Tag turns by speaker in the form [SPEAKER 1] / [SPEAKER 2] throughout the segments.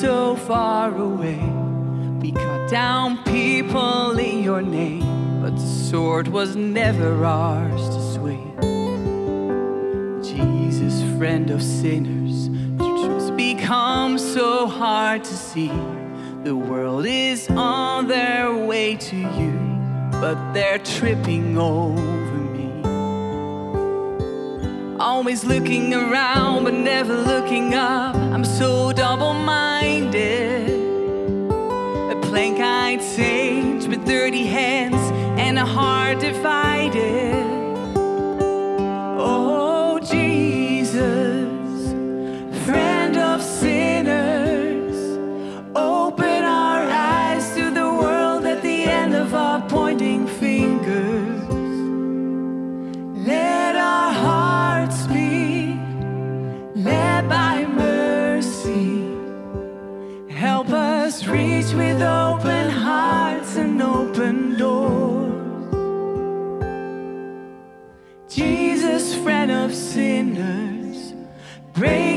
[SPEAKER 1] so far away. We cut down people in your name, but the sword was never ours to swing. Jesus, friend of sinners, the truth becomes so hard to see. The world is on their way to you, but they're tripping over me. Always looking around, never looking up. I'm so double minded. A plank eyed sage with dirty hands and a heart divided. Of sinners, break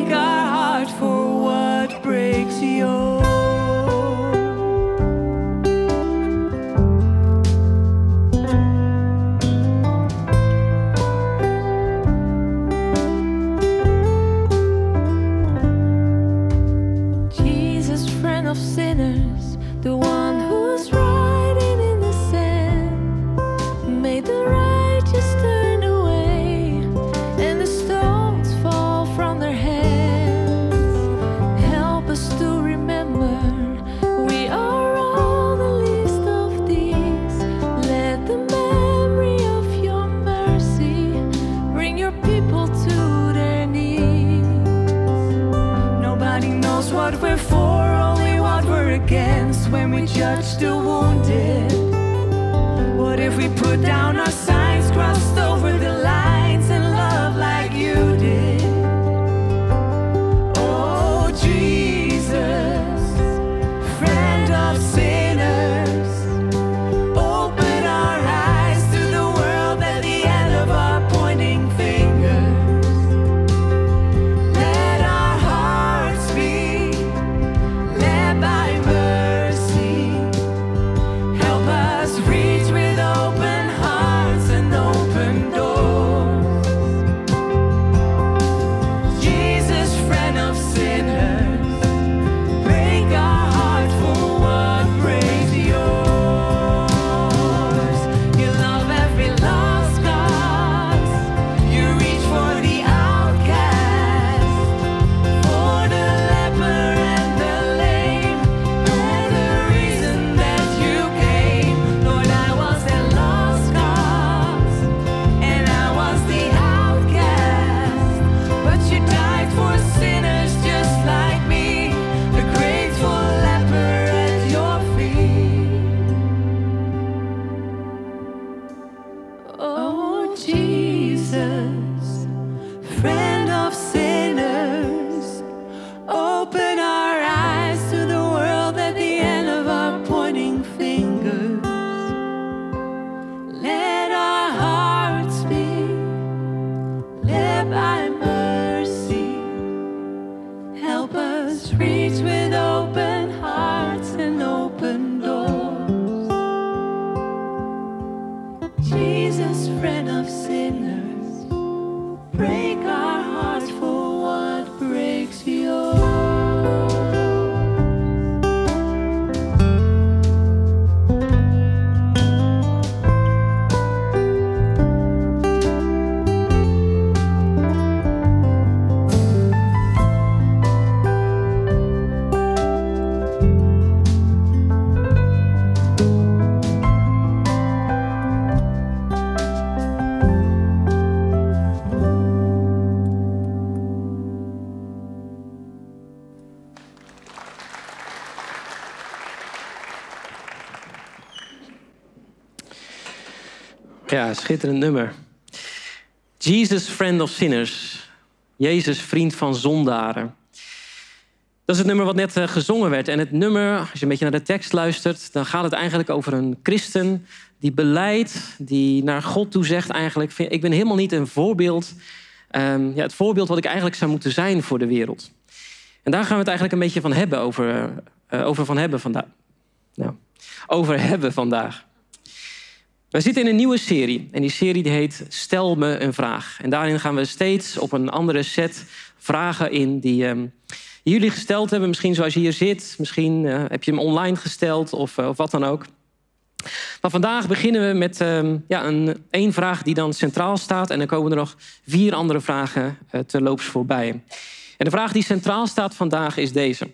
[SPEAKER 2] Ja, schitterend nummer. Jesus, friend of sinners. Jezus, vriend van zondaren. Dat is het nummer wat net eh, gezongen werd. En het nummer, als je een beetje naar de tekst luistert, dan gaat het eigenlijk over een christen die beleidt, die naar God toe zegt eigenlijk: Ik ben helemaal niet een voorbeeld ehm, ja, het voorbeeld wat ik eigenlijk zou moeten zijn voor de wereld. En daar gaan we het eigenlijk een beetje van hebben over, eh, over van hebben vandaag. Nou, over hebben vandaag. We zitten in een nieuwe serie en die serie heet Stel me een vraag. En daarin gaan we steeds op een andere set vragen in die ehm, jullie gesteld hebben. Misschien zoals je hier zit, misschien eh, heb je hem online gesteld of, eh, of wat dan ook. Maar vandaag beginnen we met ehm, ja, een, één vraag die dan centraal staat. En dan komen er nog vier andere vragen uh, terloops voorbij. En de vraag die centraal staat vandaag is deze.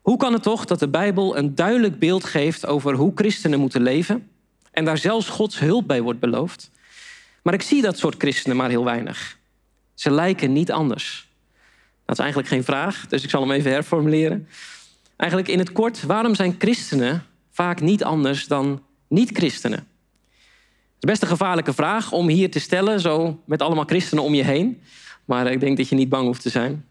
[SPEAKER 2] Hoe kan het toch dat de Bijbel een duidelijk beeld geeft over hoe christenen moeten leven... en daar zelfs Gods hulp bij wordt beloofd... maar ik zie dat soort christenen maar heel weinig. Ze lijken niet anders. Dat is eigenlijk geen vraag, dus ik zal hem even herformuleren. Eigenlijk in het kort, waarom zijn christenen vaak niet anders dan niet-christenen? Het is best een gevaarlijke vraag om hier te stellen, zo met allemaal christenen om je heen. Maar ik denk dat je niet bang hoeft te zijn.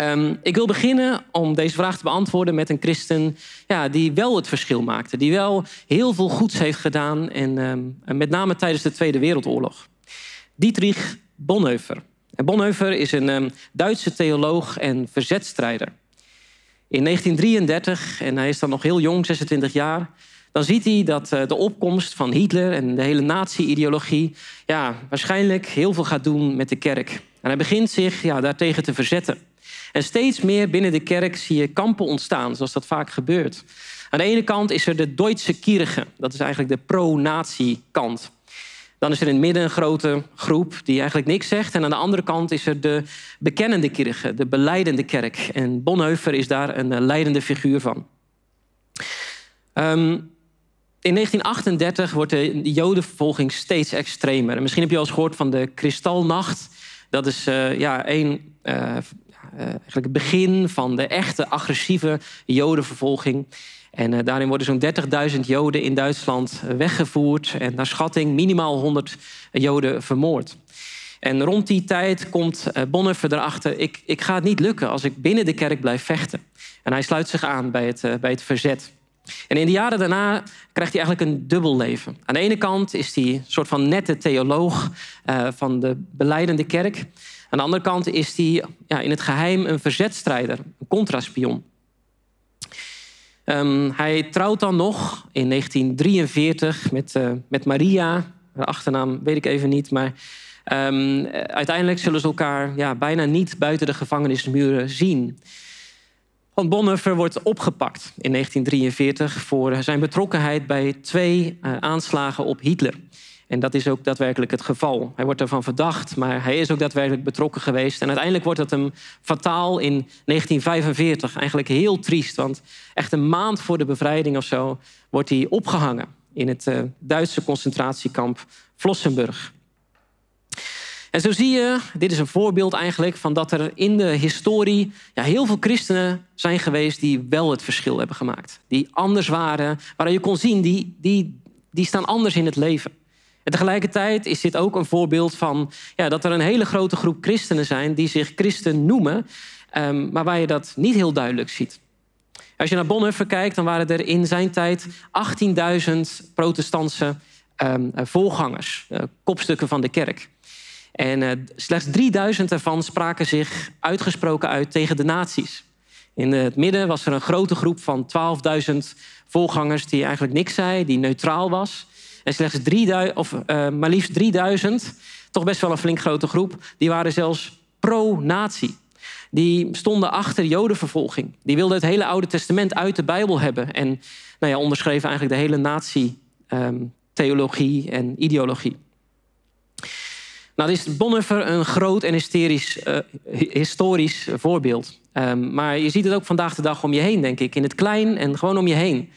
[SPEAKER 2] Um, ik wil beginnen om deze vraag te beantwoorden met een christen ja, die wel het verschil maakte. Die wel heel veel goeds heeft gedaan, en, um, met name tijdens de Tweede Wereldoorlog. Dietrich Bonhoeffer. En Bonhoeffer is een um, Duitse theoloog en verzetstrijder. In 1933, en hij is dan nog heel jong, 26 jaar... dan ziet hij dat uh, de opkomst van Hitler en de hele nazi-ideologie... Ja, waarschijnlijk heel veel gaat doen met de kerk. En hij begint zich ja, daartegen te verzetten. En steeds meer binnen de kerk zie je kampen ontstaan, zoals dat vaak gebeurt. Aan de ene kant is er de Duitse Kirche, dat is eigenlijk de pro-nazi-kant. Dan is er in het midden een grote groep die eigenlijk niks zegt. En aan de andere kant is er de bekennende kirche, de beleidende kerk. En Bonhoeffer is daar een leidende figuur van. Um, in 1938 wordt de jodenvervolging steeds extremer. En misschien heb je al eens gehoord van de Kristalnacht. Dat is uh, ja, uh, uh, eigenlijk het begin van de echte agressieve jodenvervolging. En uh, daarin worden zo'n 30.000 Joden in Duitsland weggevoerd. En naar schatting minimaal 100 Joden vermoord. En rond die tijd komt Bonhoeffer erachter... Ik, ik ga het niet lukken als ik binnen de kerk blijf vechten. En hij sluit zich aan bij het, bij het verzet. En in de jaren daarna krijgt hij eigenlijk een dubbel leven. Aan de ene kant is hij een soort van nette theoloog van de beleidende kerk. Aan de andere kant is hij ja, in het geheim een verzetstrijder, een contraspion. Um, hij trouwt dan nog in 1943 met, uh, met Maria. Haar achternaam weet ik even niet, maar um, uiteindelijk zullen ze elkaar ja, bijna niet buiten de gevangenismuren zien. Want Bonhoeffer wordt opgepakt in 1943 voor zijn betrokkenheid bij twee uh, aanslagen op Hitler. En dat is ook daadwerkelijk het geval. Hij wordt ervan verdacht, maar hij is ook daadwerkelijk betrokken geweest. En uiteindelijk wordt dat hem fataal in 1945. Eigenlijk heel triest, want echt een maand voor de bevrijding of zo wordt hij opgehangen in het uh, Duitse concentratiekamp Flossenburg. En zo zie je, dit is een voorbeeld eigenlijk van dat er in de historie ja, heel veel christenen zijn geweest die wel het verschil hebben gemaakt. Die anders waren, waar je kon zien, die, die, die staan anders in het leven. En tegelijkertijd is dit ook een voorbeeld van ja, dat er een hele grote groep christenen zijn die zich christen noemen, um, maar waar je dat niet heel duidelijk ziet. Als je naar Bonhoeffer kijkt, dan waren er in zijn tijd 18.000 protestantse um, voorgangers, uh, kopstukken van de kerk. En uh, slechts 3000 ervan spraken zich uitgesproken uit tegen de nazi's. In het midden was er een grote groep van 12.000 voorgangers die eigenlijk niks zei, die neutraal was. En slechts 3000, of uh, maar liefst 3000, toch best wel een flink grote groep, die waren zelfs pro-nazi. Die stonden achter jodenvervolging. Die wilden het hele Oude Testament uit de Bijbel hebben. En nou ja, onderschreven eigenlijk de hele nazi-theologie um, en ideologie. Nou, is Bonhoeffer een groot en hysterisch, uh, historisch voorbeeld. Um, maar je ziet het ook vandaag de dag om je heen, denk ik. In het klein en gewoon om je heen.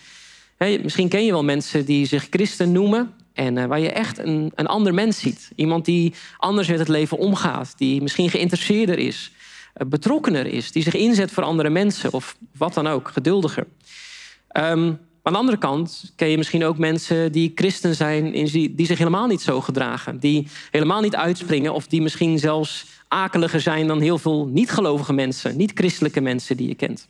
[SPEAKER 2] Misschien ken je wel mensen die zich christen noemen... en uh, waar je echt een, een ander mens ziet. Iemand die anders met het leven omgaat. Die misschien geïnteresseerder is. Uh, betrokkener is. Die zich inzet voor andere mensen. Of wat dan ook. Geduldiger. Um, aan de andere kant ken je misschien ook mensen die christen zijn... die zich helemaal niet zo gedragen. Die helemaal niet uitspringen of die misschien zelfs akeliger zijn... dan heel veel niet-gelovige mensen, niet-christelijke mensen die je kent.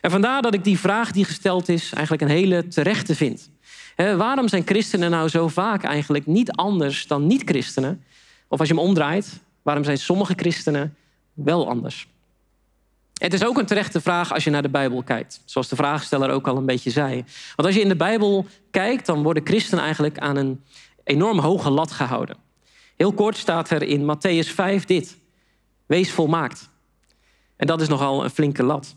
[SPEAKER 2] En vandaar dat ik die vraag die gesteld is eigenlijk een hele terechte vind. Waarom zijn christenen nou zo vaak eigenlijk niet anders dan niet-christenen... Of als je hem omdraait, waarom zijn sommige christenen wel anders? Het is ook een terechte vraag als je naar de Bijbel kijkt. Zoals de vraagsteller ook al een beetje zei. Want als je in de Bijbel kijkt, dan worden christenen eigenlijk aan een enorm hoge lat gehouden. Heel kort staat er in Matthäus 5 dit. Wees volmaakt. En dat is nogal een flinke lat.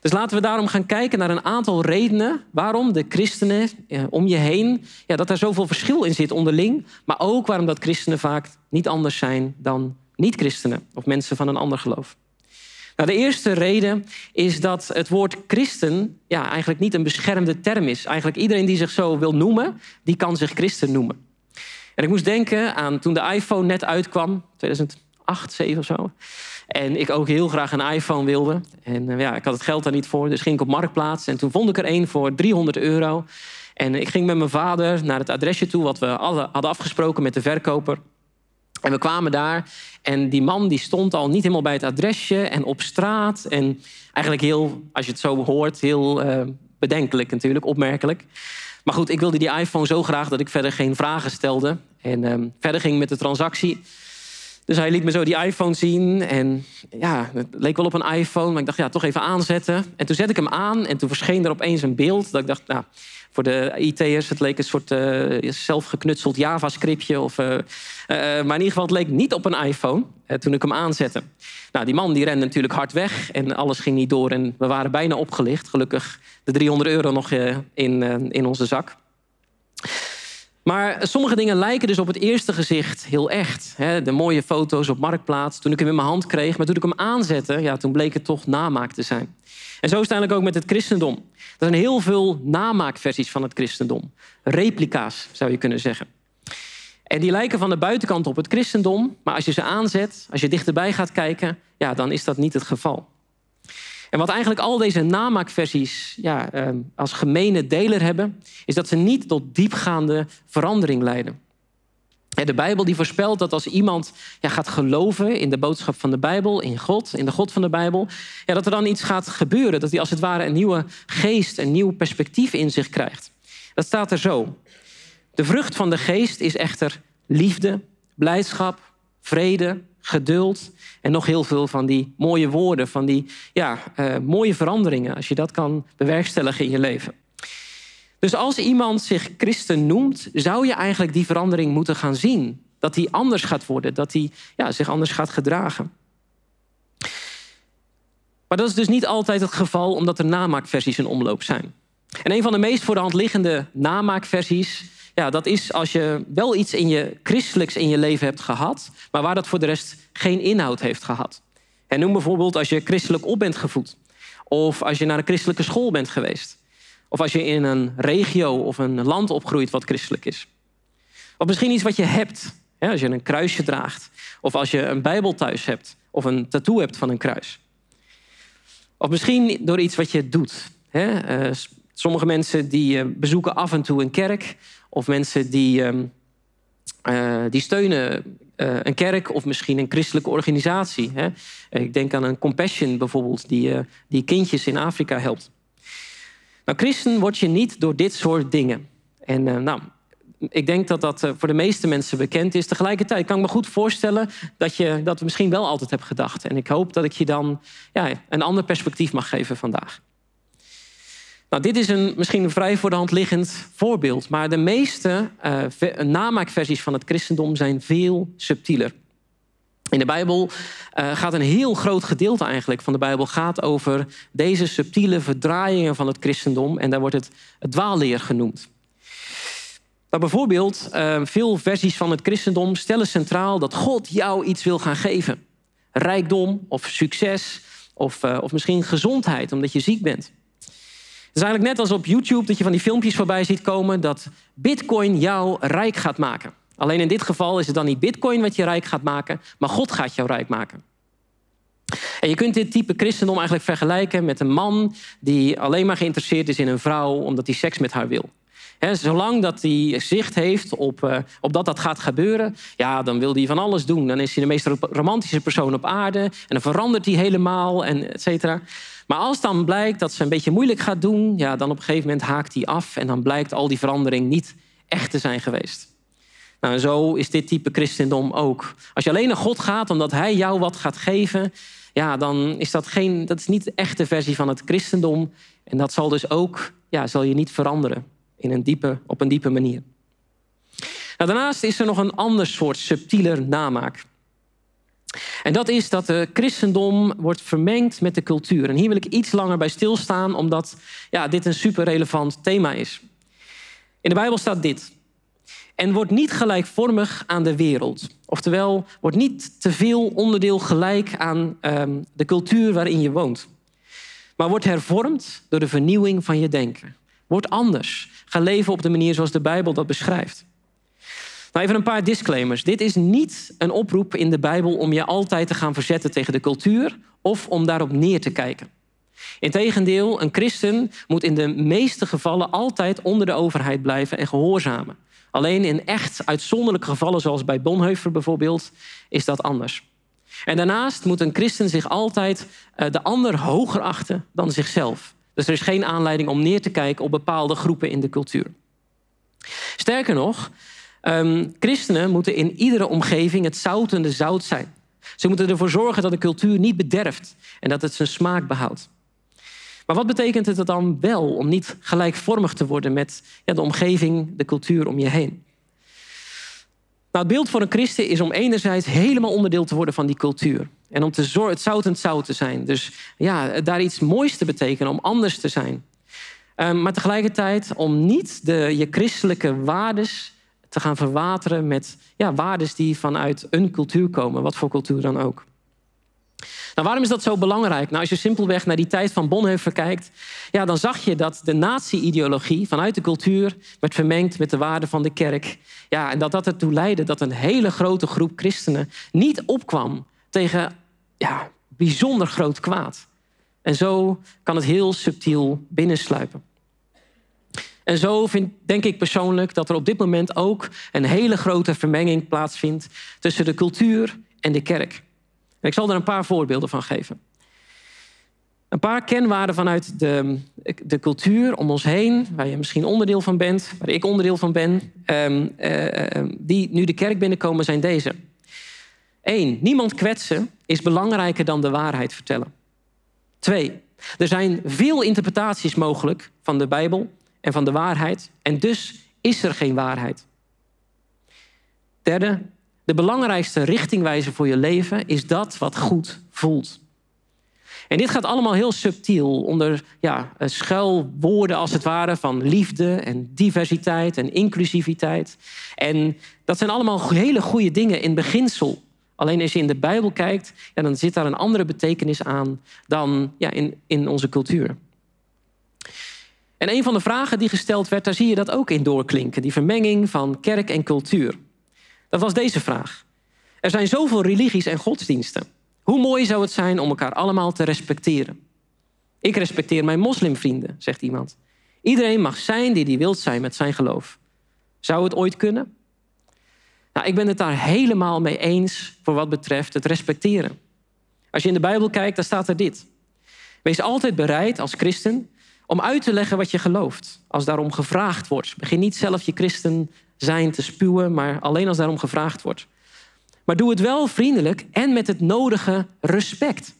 [SPEAKER 2] Dus laten we daarom gaan kijken naar een aantal redenen waarom de christenen eh, om je heen, ja, dat er zoveel verschil in zit onderling, maar ook waarom dat christenen vaak niet anders zijn dan niet-christenen of mensen van een ander geloof. Nou, de eerste reden is dat het woord christen ja, eigenlijk niet een beschermde term is. Eigenlijk iedereen die zich zo wil noemen, die kan zich christen noemen. En ik moest denken aan toen de iPhone net uitkwam, 2008, 2007 of zo. En ik ook heel graag een iPhone wilde. En eh, ja, ik had het geld daar niet voor, dus ging ik op Marktplaats. En toen vond ik er één voor 300 euro. En ik ging met mijn vader naar het adresje toe... wat we hadden afgesproken met de verkoper. En we kwamen daar en die man die stond al niet helemaal bij het adresje... en op straat. En eigenlijk heel, als je het zo hoort, heel eh, bedenkelijk natuurlijk, opmerkelijk. Maar goed, ik wilde die iPhone zo graag dat ik verder geen vragen stelde. En ehm, verder ging met de transactie... Dus hij liet me zo die iPhone zien. En ja, het leek wel op een iPhone. Maar ik dacht, ja, toch even aanzetten. En toen zette ik hem aan. En toen verscheen er opeens een beeld. Dat ik dacht, nou, voor de IT'ers, het leek een soort uh, zelfgeknutseld JavaScriptje. Of, uh, uh, maar in ieder geval, het leek niet op een iPhone. toen ik hem aanzette. Nou, die man die rende natuurlijk hard weg. En alles ging niet door. En we waren bijna opgelicht. Gelukkig de 300 euro nog in, in onze zak. Maar sommige dingen lijken dus op het eerste gezicht heel echt. De mooie foto's op Marktplaats, toen ik hem in mijn hand kreeg. Maar toen ik hem aanzette, ja, toen bleek het toch namaak te zijn. En zo is het eigenlijk ook met het christendom. Er zijn heel veel namaakversies van het christendom. Replica's, zou je kunnen zeggen. En die lijken van de buitenkant op het christendom. Maar als je ze aanzet, als je dichterbij gaat kijken... ja, dan is dat niet het geval. En wat eigenlijk al deze namaakversies ja, ehm, als gemene deler hebben, is dat ze niet tot diepgaande verandering leiden. De Bijbel die voorspelt dat als iemand ja, gaat geloven in de boodschap van de Bijbel, in God, in de God van de Bijbel, ja, dat er dan iets gaat gebeuren. Dat hij als het ware een nieuwe geest, een nieuw perspectief in zich krijgt. Dat staat er zo. De vrucht van de geest is echter liefde, blijdschap, vrede, geduld en nog heel veel van die mooie woorden, van die ja, uh, mooie veranderingen, als je dat kan bewerkstelligen in je leven. Dus als iemand zich christen noemt, zou je eigenlijk die verandering moeten gaan zien. Dat hij anders gaat worden, dat hij ja, zich anders gaat gedragen. Maar dat is dus niet altijd het geval, omdat er namaakversies in omloop zijn. En een van de meest voor de hand liggende namaakversies ja, dat is als je wel iets in je christelijks in je leven hebt gehad, maar waar dat voor de rest geen inhoud heeft gehad. En noem bijvoorbeeld als je christelijk op bent gevoed, of als je naar een christelijke school bent geweest, of als je in een regio of een land opgroeit wat christelijk is. Of misschien iets wat je hebt, als je een kruisje draagt, of als je een Bijbel thuis hebt, of een tattoo hebt van een kruis. Of misschien door iets wat je doet. Eh, sommige mensen die eh, bezoeken af en toe een kerk of mensen die, ehm, eh, die steunen uh, een kerk of misschien een christelijke organisatie. Hè? Ik denk aan een Compassion bijvoorbeeld, die, uh, die kindjes in Afrika helpt. Nou, christen word je niet door dit soort dingen. En nou, ik denk dat dat voor de meeste mensen bekend is. Tegelijkertijd kan ik me goed voorstellen dat je dat misschien wel altijd hebt gedacht. En ik hoop dat ik je dan ja, een ander perspectief mag geven vandaag. Nou, dit is een misschien een vrij voor de hand liggend voorbeeld. Maar de meeste uh, namaakversies van het christendom zijn veel subtieler. In de Bijbel uh, gaat een heel groot gedeelte eigenlijk van de Bijbel gaat over deze subtiele verdraaiingen van het christendom. En daar wordt het, het dwaalleer genoemd. Maar bijvoorbeeld, uh, veel versies van het christendom stellen centraal dat God jou iets wil gaan geven. Rijkdom of succes of, of misschien gezondheid omdat je ziek bent. Het is eigenlijk net als op YouTube dat je van die filmpjes voorbij ziet komen dat Bitcoin jou rijk gaat maken. Alleen in dit geval is het dan niet Bitcoin wat je rijk gaat maken, maar God gaat jou rijk maken. En je kunt dit type christendom eigenlijk vergelijken met een man die alleen maar geïnteresseerd is in een vrouw omdat hij seks met haar wil. Zolang dat hij zicht heeft op, uh, op dat dat gaat gebeuren, ja, dan wil hij van alles doen. Dan is hij de meest romantische persoon op aarde en dan verandert hij helemaal en et cetera. Maar als dan blijkt dat ze een beetje moeilijk gaat doen, ja, dan op een gegeven moment haakt hij af en dan blijkt al die verandering niet echt te zijn geweest. Nou, en zo is dit type christendom ook. Als je alleen naar God gaat omdat Hij jou wat gaat geven, ja, dan is dat, geen, dat is niet de echte versie van het christendom. En dat zal dus ook, ja, zal je niet veranderen in een diepe, op een diepe manier. Nou, daarnaast is er nog een ander soort subtieler namaak. En dat is dat de christendom wordt vermengd met de cultuur. En hier wil ik iets langer bij stilstaan, omdat ja, dit een super relevant thema is. In de Bijbel staat dit. En wordt niet gelijkvormig aan de wereld. Oftewel, wordt niet te veel onderdeel gelijk aan ehm, de cultuur waarin je woont. Maar wordt hervormd door de vernieuwing van je denken. Wordt anders. Ga leven op de manier zoals de Bijbel dat beschrijft. Nou, even een paar disclaimers. Dit is niet een oproep in de Bijbel om je altijd te gaan verzetten tegen de cultuur of om daarop neer te kijken. Integendeel, een christen moet in de meeste gevallen altijd onder de overheid blijven en gehoorzamen. Alleen in echt uitzonderlijke gevallen, zoals bij Bonhoeffer bijvoorbeeld, is dat anders. En daarnaast moet een christen zich altijd eh, de ander hoger achten dan zichzelf. Dus er is geen aanleiding om neer te kijken op bepaalde groepen in de cultuur. Sterker nog, ehm, christenen moeten in iedere omgeving het zoutende zout zijn. Ze moeten ervoor zorgen dat de cultuur niet bederft en dat het zijn smaak behoudt. Maar wat betekent het dan wel om niet gelijkvormig te worden met ja, de omgeving, de cultuur om je heen? Nou, het beeld voor een christen is om enerzijds helemaal onderdeel te worden van die cultuur. En om te zorgen, het zoutend zout te zijn. Dus ja, daar iets moois te betekenen, om anders te zijn. Um, maar tegelijkertijd om niet de, je christelijke waardes te gaan verwateren met ja, waardes die vanuit een cultuur komen, wat voor cultuur dan ook. Nou, waarom is dat zo belangrijk? Nou, als je simpelweg naar die tijd van Bonhoeffer kijkt, ja, dan zag je dat de nazi-ideologie vanuit de cultuur werd vermengd met de waarden van de kerk. Ja, en dat dat ertoe leidde dat een hele grote groep christenen niet opkwam tegen ja, bijzonder groot kwaad. En zo kan het heel subtiel binnensluipen. En zo vind, denk ik persoonlijk dat er op dit moment ook een hele grote vermenging plaatsvindt tussen de cultuur en de kerk. En ik zal er een paar voorbeelden van geven. Een paar kenwaarden vanuit de, de cultuur om ons heen, waar je misschien onderdeel van bent, waar ik onderdeel van ben, ehm, eh, eh, die nu de kerk binnenkomen, zijn deze. Eén, niemand kwetsen is belangrijker dan de waarheid vertellen. Twee, er zijn veel interpretaties mogelijk van de Bijbel en van de waarheid, en dus is er geen waarheid. Derde, de belangrijkste richtingwijzer voor je leven is dat wat goed voelt. En dit gaat allemaal heel subtiel onder ja, schuilwoorden als het ware van liefde en diversiteit en inclusiviteit. En dat zijn allemaal hele goede dingen in beginsel. Alleen als je in de Bijbel kijkt, ja, dan zit daar een andere betekenis aan dan ja, in, in onze cultuur. En een van de vragen die gesteld werd, daar zie je dat ook in doorklinken. Die vermenging van kerk en cultuur. Dat was deze vraag. Er zijn zoveel religies en godsdiensten. Hoe mooi zou het zijn om elkaar allemaal te respecteren? Ik respecteer mijn moslimvrienden, zegt iemand. Iedereen mag zijn die hij wilt zijn met zijn geloof. Zou het ooit kunnen? Nou, ik ben het daar helemaal mee eens voor wat betreft het respecteren. Als je in de Bijbel kijkt, dan staat er dit. Wees altijd bereid als christen om uit te leggen wat je gelooft, als daarom gevraagd wordt. Begin niet zelf je christen zijn te spuwen, maar alleen als daarom gevraagd wordt. Maar doe het wel vriendelijk en met het nodige respect.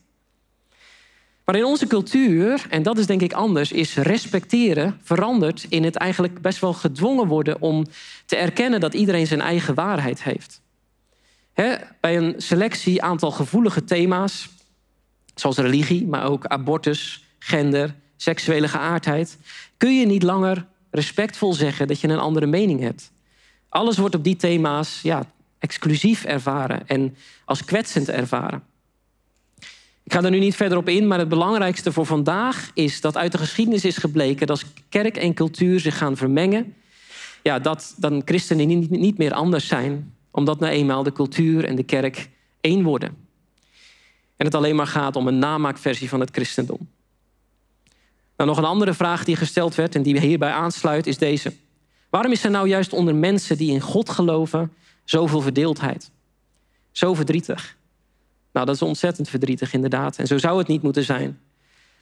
[SPEAKER 2] Maar in onze cultuur, en dat is denk ik anders, is respecteren veranderd in het eigenlijk best wel gedwongen worden om te erkennen dat iedereen zijn eigen waarheid heeft. bij een selectie aantal gevoelige thema's, zoals religie, maar ook abortus, gender, seksuele geaardheid, kun je niet langer respectvol zeggen dat je een andere mening hebt. Alles wordt op die thema's ja, exclusief ervaren en als kwetsend ervaren. Ik ga er nu niet verder op in, maar het belangrijkste voor vandaag is dat uit de geschiedenis is gebleken dat als kerk en cultuur zich gaan vermengen, ja, dat dan christenen niet, meer anders zijn, omdat nou eenmaal de cultuur en de kerk één worden. En het alleen maar gaat om een namaakversie van het christendom. Nou, nog een andere vraag die gesteld werd en die hierbij aansluit, is deze. Waarom is er nou juist onder mensen die in God geloven zoveel verdeeldheid? Zo verdrietig. Nou, dat is ontzettend verdrietig inderdaad. En zo zou het niet moeten zijn.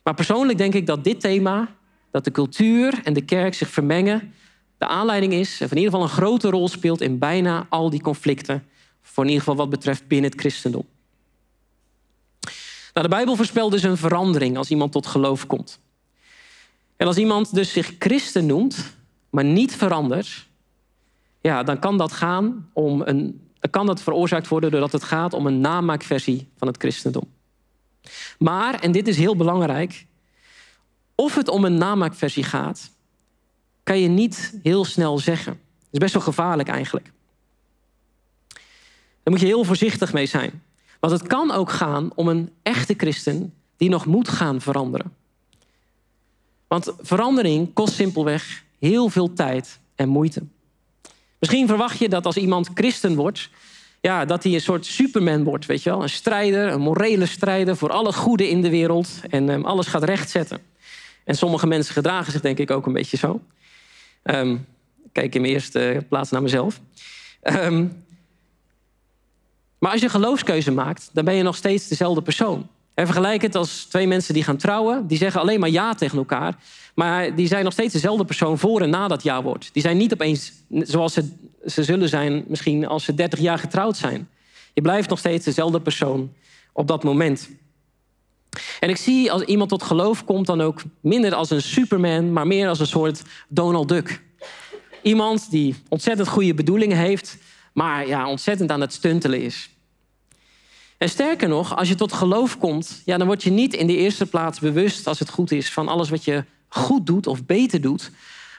[SPEAKER 2] Maar persoonlijk denk ik dat dit thema, dat de cultuur en de kerk zich vermengen, de aanleiding is, of in ieder geval een grote rol speelt in bijna al die conflicten. Voor in ieder geval wat betreft binnen het christendom. Nou, de Bijbel voorspelt dus een verandering als iemand tot geloof komt. En als iemand dus zich christen noemt, maar niet verandert, ja, dan kan dat gaan om een, dan kan dat veroorzaakt worden doordat het gaat om een namaakversie van het christendom. Maar, en dit is heel belangrijk, of het om een namaakversie gaat, kan je niet heel snel zeggen. Dat is best wel gevaarlijk eigenlijk. Daar moet je heel voorzichtig mee zijn. Want het kan ook gaan om een echte christen die nog moet gaan veranderen. Want verandering kost simpelweg heel veel tijd en moeite. Misschien verwacht je dat als iemand christen wordt, ja, dat hij een soort superman wordt, weet je wel? Een strijder, een morele strijder voor alle goede in de wereld en um, alles gaat rechtzetten. En sommige mensen gedragen zich denk ik ook een beetje zo. Um, kijk in mijn eerste plaats naar mezelf. Um, maar als je geloofskeuze maakt, dan ben je nog steeds dezelfde persoon. En vergelijk het als twee mensen die gaan trouwen. Die zeggen alleen maar ja tegen elkaar. Maar die zijn nog steeds dezelfde persoon voor en na dat ja-woord. Die zijn niet opeens zoals ze, ze zullen zijn misschien als ze 30 jaar getrouwd zijn. Je blijft nog steeds dezelfde persoon op dat moment. En ik zie als iemand tot geloof komt dan ook minder als een superman, maar meer als een soort Donald Duck. Iemand die ontzettend goede bedoelingen heeft, maar ja, ontzettend aan het stuntelen is. En sterker nog, als je tot geloof komt, ja, dan word je niet in de eerste plaats bewust, als het goed is, van alles wat je goed doet of beter doet.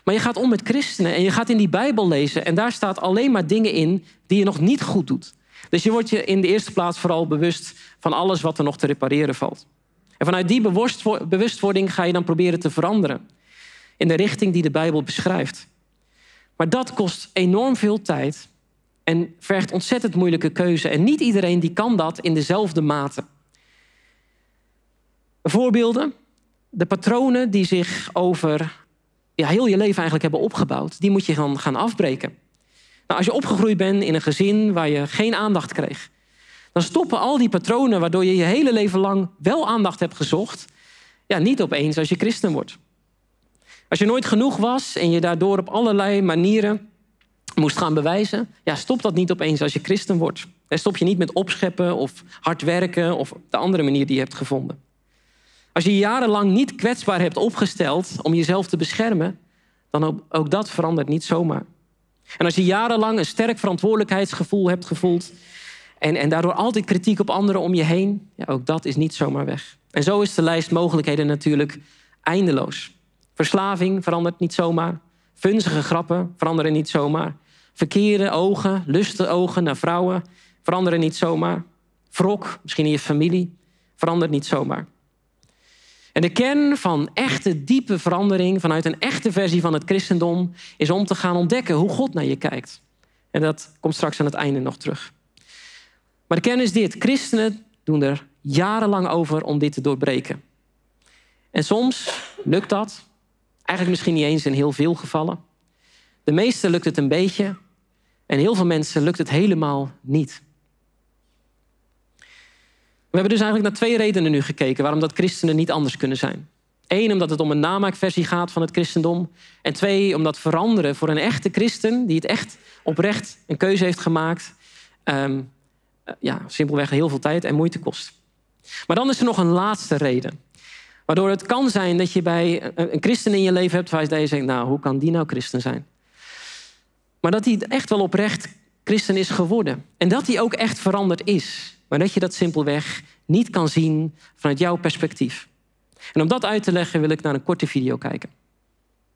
[SPEAKER 2] Maar je gaat om met christenen en je gaat in die Bijbel lezen en daar staat alleen maar dingen in die je nog niet goed doet. Dus je wordt je in de eerste plaats vooral bewust van alles wat er nog te repareren valt. En vanuit die bewustwording ga je dan proberen te veranderen in de richting die de Bijbel beschrijft. Maar dat kost enorm veel tijd en vergt ontzettend moeilijke keuze. En niet iedereen die kan dat in dezelfde mate. Voorbeelden. De patronen die zich over ja, heel je leven eigenlijk hebben opgebouwd, die moet je dan gaan afbreken. Nou, als je opgegroeid bent in een gezin waar je geen aandacht kreeg, dan stoppen al die patronen waardoor je je hele leven lang wel aandacht hebt gezocht, ja, niet opeens als je christen wordt. Als je nooit genoeg was en je daardoor op allerlei manieren moest gaan bewijzen, ja, stop dat niet opeens als je christen wordt. En stop je niet met opscheppen of hard werken of de andere manier die je hebt gevonden. Als je jarenlang niet kwetsbaar hebt opgesteld om jezelf te beschermen, dan ook, dat verandert niet zomaar. En als je jarenlang een sterk verantwoordelijkheidsgevoel hebt gevoeld en, en daardoor altijd kritiek op anderen om je heen, ja, ook dat is niet zomaar weg. En zo is de lijst mogelijkheden natuurlijk eindeloos. Verslaving verandert niet zomaar. Vunzige grappen veranderen niet zomaar. Verkeerde ogen, luste ogen naar vrouwen veranderen niet zomaar. Wrok, misschien in je familie, verandert niet zomaar. En de kern van echte diepe verandering vanuit een echte versie van het christendom is om te gaan ontdekken hoe God naar je kijkt. En dat komt straks aan het einde nog terug. Maar de kern is dit: christenen doen er jarenlang over om dit te doorbreken. En soms lukt dat, eigenlijk misschien niet eens in heel veel gevallen. De meeste lukt het een beetje en heel veel mensen lukt het helemaal niet. We hebben dus eigenlijk naar twee redenen nu gekeken waarom dat christenen niet anders kunnen zijn. Eén, omdat het om een namaakversie gaat van het christendom. En twee, omdat veranderen voor een echte christen, die het echt oprecht een keuze heeft gemaakt, um, ja, simpelweg heel veel tijd en moeite kost. Maar dan is er nog een laatste reden. Waardoor het kan zijn dat je bij een christen in je leven hebt waar je denkt, nou, hoe kan die nou christen zijn? Maar dat hij echt wel oprecht christen is geworden. En dat hij ook echt veranderd is. Maar dat je dat simpelweg niet kan zien vanuit jouw perspectief. En om dat uit te leggen wil ik naar een korte video kijken.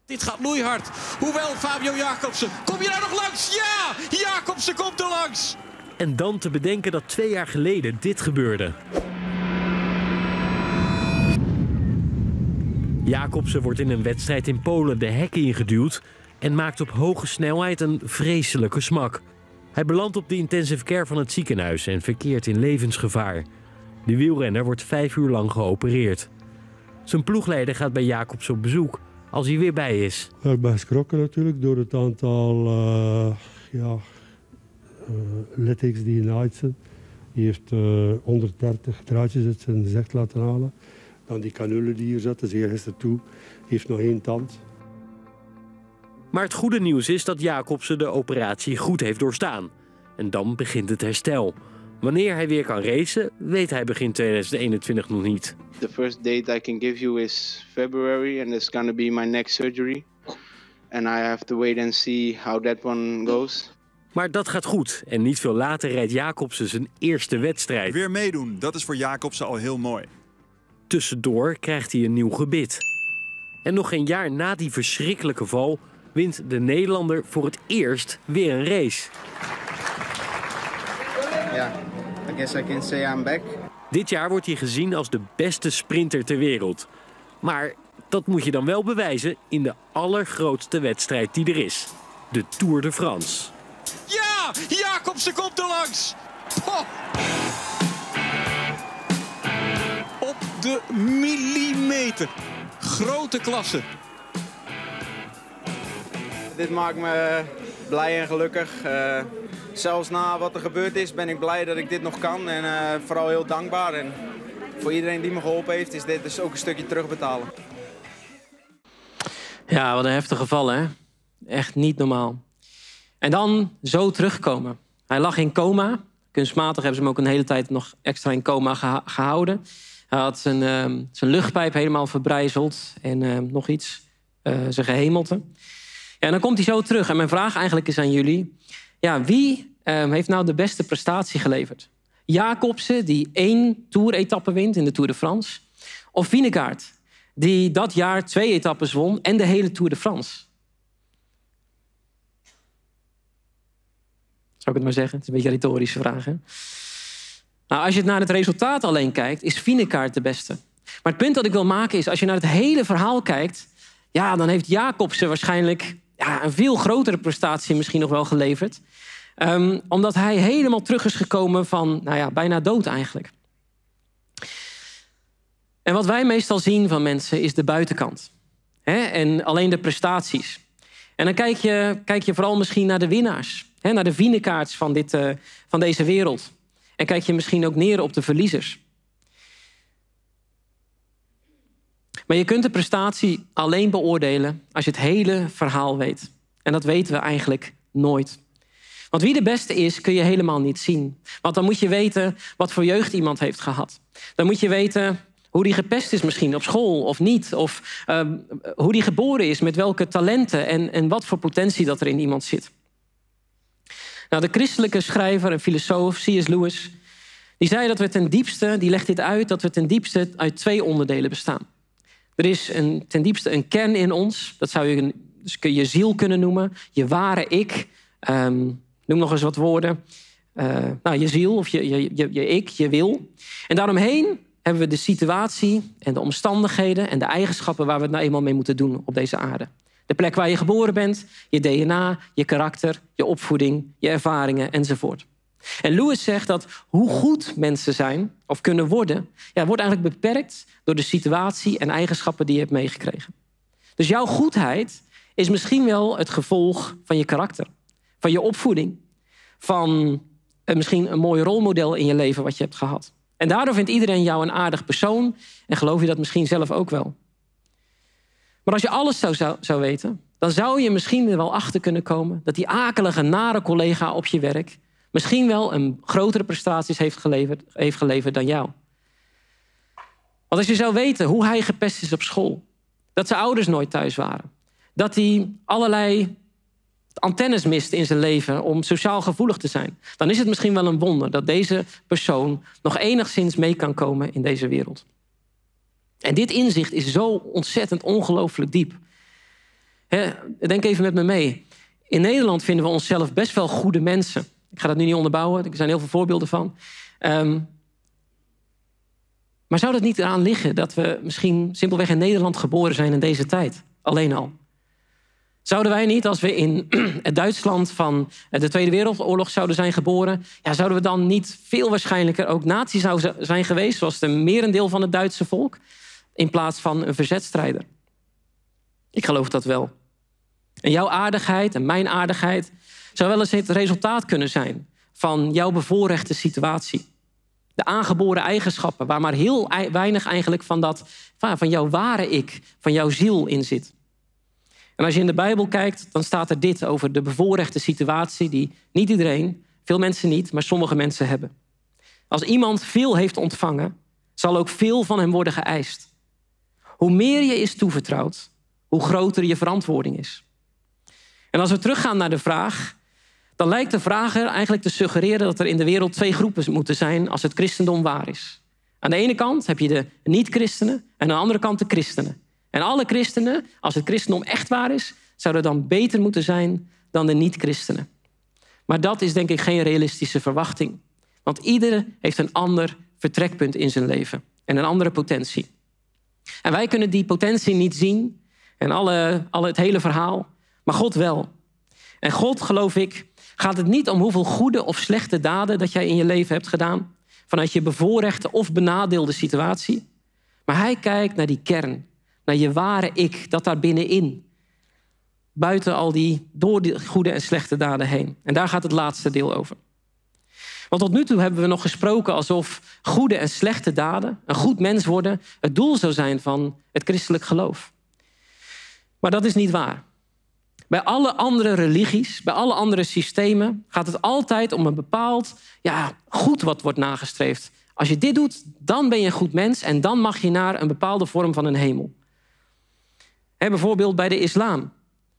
[SPEAKER 3] Dit gaat loeihard. Hoewel Fabio Jacobsen. Kom je daar nog langs? Ja! Jacobsen komt er langs.
[SPEAKER 4] En dan te bedenken dat twee jaar geleden dit gebeurde. Jacobsen wordt in een wedstrijd in Polen de hek ingeduwd en maakt op hoge snelheid een vreselijke smak. Hij belandt op de intensive care van het ziekenhuis en verkeert in levensgevaar. De wielrenner wordt vijf uur lang geopereerd. Zijn ploegleider gaat bij Jacobs op bezoek als hij weer bij is.
[SPEAKER 5] Ik ben geschrokken natuurlijk door het aantal uh, ja, uh, littekens die genaaid zijn. Die heeft uh, 130 draadjes uit zijn gezicht laten halen. Dan die canule die hier zat, dat is hier gisteren toe, heeft nog één tand.
[SPEAKER 4] Maar het goede nieuws is dat Jacobsen de operatie goed heeft doorstaan. En dan begint het herstel. Wanneer hij weer kan racen, weet hij begin 2021 nog niet.
[SPEAKER 6] The first date I can give you is February, and it's gonna be my next surgery. And I have to wait and see how that one goes.
[SPEAKER 4] Maar dat gaat goed. En niet veel later rijdt Jacobsen zijn eerste wedstrijd.
[SPEAKER 7] Weer meedoen, dat is voor Jacobsen al heel mooi.
[SPEAKER 4] Tussendoor krijgt hij een nieuw gebit. En nog een jaar na die verschrikkelijke val wint de Nederlander voor het eerst weer een race.
[SPEAKER 6] Yeah, I guess I can say I'm back.
[SPEAKER 4] Dit jaar wordt hij gezien als de beste sprinter ter wereld. Maar dat moet je dan wel bewijzen in de allergrootste wedstrijd die er is: de Tour de France.
[SPEAKER 3] Ja, Jacobsen komt er langs. Op de millimeter. Grote klasse.
[SPEAKER 6] Dit maakt me blij en gelukkig. Eh, zelfs na wat er gebeurd is, ben ik blij dat ik dit nog kan. En eh, vooral heel dankbaar. En voor iedereen die me geholpen heeft, is dit dus ook een stukje terugbetalen.
[SPEAKER 2] Ja, wat een heftig geval, hè? Echt niet normaal. En dan zo terugkomen. Hij lag in coma. Kunstmatig hebben ze hem ook een hele tijd nog extra in coma gehouden. Hij had zijn, ehm, zijn luchtpijp helemaal verbrijzeld. En ehm, nog iets, eh, zijn gehemelte. En dan komt hij zo terug. En mijn vraag eigenlijk is aan jullie. Ja, wie ehm, heeft nou de beste prestatie geleverd? Jacobsen, die één Tour-etappe wint in de Tour de France. Of Wienekaart, die dat jaar twee etappes won en de hele Tour de France. Zou ik het maar zeggen? Het is een beetje een retorische vraag. Nou, als je naar het resultaat alleen kijkt, is Vinekaart de beste. Maar het punt dat ik wil maken is, als je naar het hele verhaal kijkt... ja, dan heeft Jacobsen waarschijnlijk ja, een veel grotere prestatie misschien nog wel geleverd. Ehm, omdat hij helemaal terug is gekomen van, nou ja, bijna dood eigenlijk. En wat wij meestal zien van mensen is de buitenkant. Hè? En alleen de prestaties. En dan kijk je, kijk je vooral misschien naar de winnaars. Hè? Naar de wienekaarts van, dit, eh, van deze wereld. En kijk je misschien ook neer op de verliezers. Maar je kunt de prestatie alleen beoordelen als je het hele verhaal weet. En dat weten we eigenlijk nooit. Want wie de beste is, kun je helemaal niet zien. Want dan moet je weten wat voor jeugd iemand heeft gehad. Dan moet je weten hoe die gepest is misschien op school of niet. Of uh, hoe die geboren is, met welke talenten en, en wat voor potentie dat er in iemand zit. Nou, de christelijke schrijver en filosoof C.S. Lewis... die zei dat we ten diepste, die legt dit uit... dat we ten diepste uit twee onderdelen bestaan. Er is een, ten diepste een kern in ons. Dat zou je dus je ziel kunnen noemen. Je ware ik. Um, noem nog eens wat woorden. Uh, nou, je ziel of je, je, je, je ik, je wil. En daaromheen hebben we de situatie en de omstandigheden... en de eigenschappen waar we het nou eenmaal mee moeten doen op deze aarde. De plek waar je geboren bent, je DNA, je karakter, je opvoeding, je ervaringen enzovoort. En Lewis zegt dat hoe goed mensen zijn of kunnen worden, ja, wordt eigenlijk beperkt door de situatie en eigenschappen die je hebt meegekregen. Dus jouw goedheid is misschien wel het gevolg van je karakter, van je opvoeding, van eh, misschien een mooi rolmodel in je leven wat je hebt gehad. En daardoor vindt iedereen jou een aardig persoon en geloof je dat misschien zelf ook wel. Maar als je alles zou, zou, weten, dan zou je misschien wel achter kunnen komen dat die akelige, nare collega op je werk misschien wel een grotere prestaties heeft geleverd, heeft geleverd dan jou. Want als je zou weten hoe hij gepest is op school, dat zijn ouders nooit thuis waren, dat hij allerlei antennes mist in zijn leven om sociaal gevoelig te zijn, dan is het misschien wel een wonder dat deze persoon nog enigszins mee kan komen in deze wereld. En dit inzicht is zo ontzettend ongelooflijk diep. Denk even met me mee. In Nederland vinden we onszelf best wel goede mensen. Ik ga dat nu niet onderbouwen, er zijn heel veel voorbeelden van. Um, maar zou het niet eraan liggen dat we misschien simpelweg in Nederland geboren zijn in deze tijd? Alleen al. Zouden wij niet, als we in het Duitsland van de Tweede Wereldoorlog zouden zijn geboren, ja, zouden we dan niet veel waarschijnlijker ook nazi zijn geweest, zoals de merendeel van het Duitse volk, in plaats van een verzetstrijder? Ik geloof dat wel. En jouw aardigheid en mijn aardigheid zou wel eens het resultaat kunnen zijn van jouw bevoorrechte situatie. De aangeboren eigenschappen, waar maar heel weinig eigenlijk van, dat, van jouw ware ik, van jouw ziel in zit. En als je in de Bijbel kijkt, dan staat er dit over de bevoorrechte situatie die niet iedereen, veel mensen niet, maar sommige mensen hebben. Als iemand veel heeft ontvangen, zal ook veel van hem worden geëist. Hoe meer je is toevertrouwd, hoe groter je verantwoording is. En als we teruggaan naar de vraag, dan lijkt de vrager eigenlijk te suggereren dat er in de wereld twee groepen moeten zijn als het christendom waar is. Aan de ene kant heb je de niet-christenen en aan de andere kant de christenen. En alle christenen, als het christendom echt waar is, zouden dan beter moeten zijn dan de niet-christenen. Maar dat is denk ik geen realistische verwachting. Want ieder heeft een ander vertrekpunt in zijn leven en een andere potentie. En wij kunnen die potentie niet zien en alle, alle, het hele verhaal, maar God wel. En God, geloof ik, gaat het niet om hoeveel goede of slechte daden dat jij in je leven hebt gedaan, vanuit je bevoorrechte of benadeelde situatie. Maar hij kijkt naar die kern, naar je ware ik, dat daar binnenin. Buiten al die door die goede en slechte daden heen. En daar gaat het laatste deel over. Want tot nu toe hebben we nog gesproken alsof goede en slechte daden, een goed mens worden, het doel zou zijn van het christelijk geloof. Maar dat is niet waar. Bij alle andere religies, bij alle andere systemen gaat het altijd om een bepaald ja, goed wat wordt nagestreefd. Als je dit doet, dan ben je een goed mens en dan mag je naar een bepaalde vorm van een hemel. He, bijvoorbeeld bij de islam.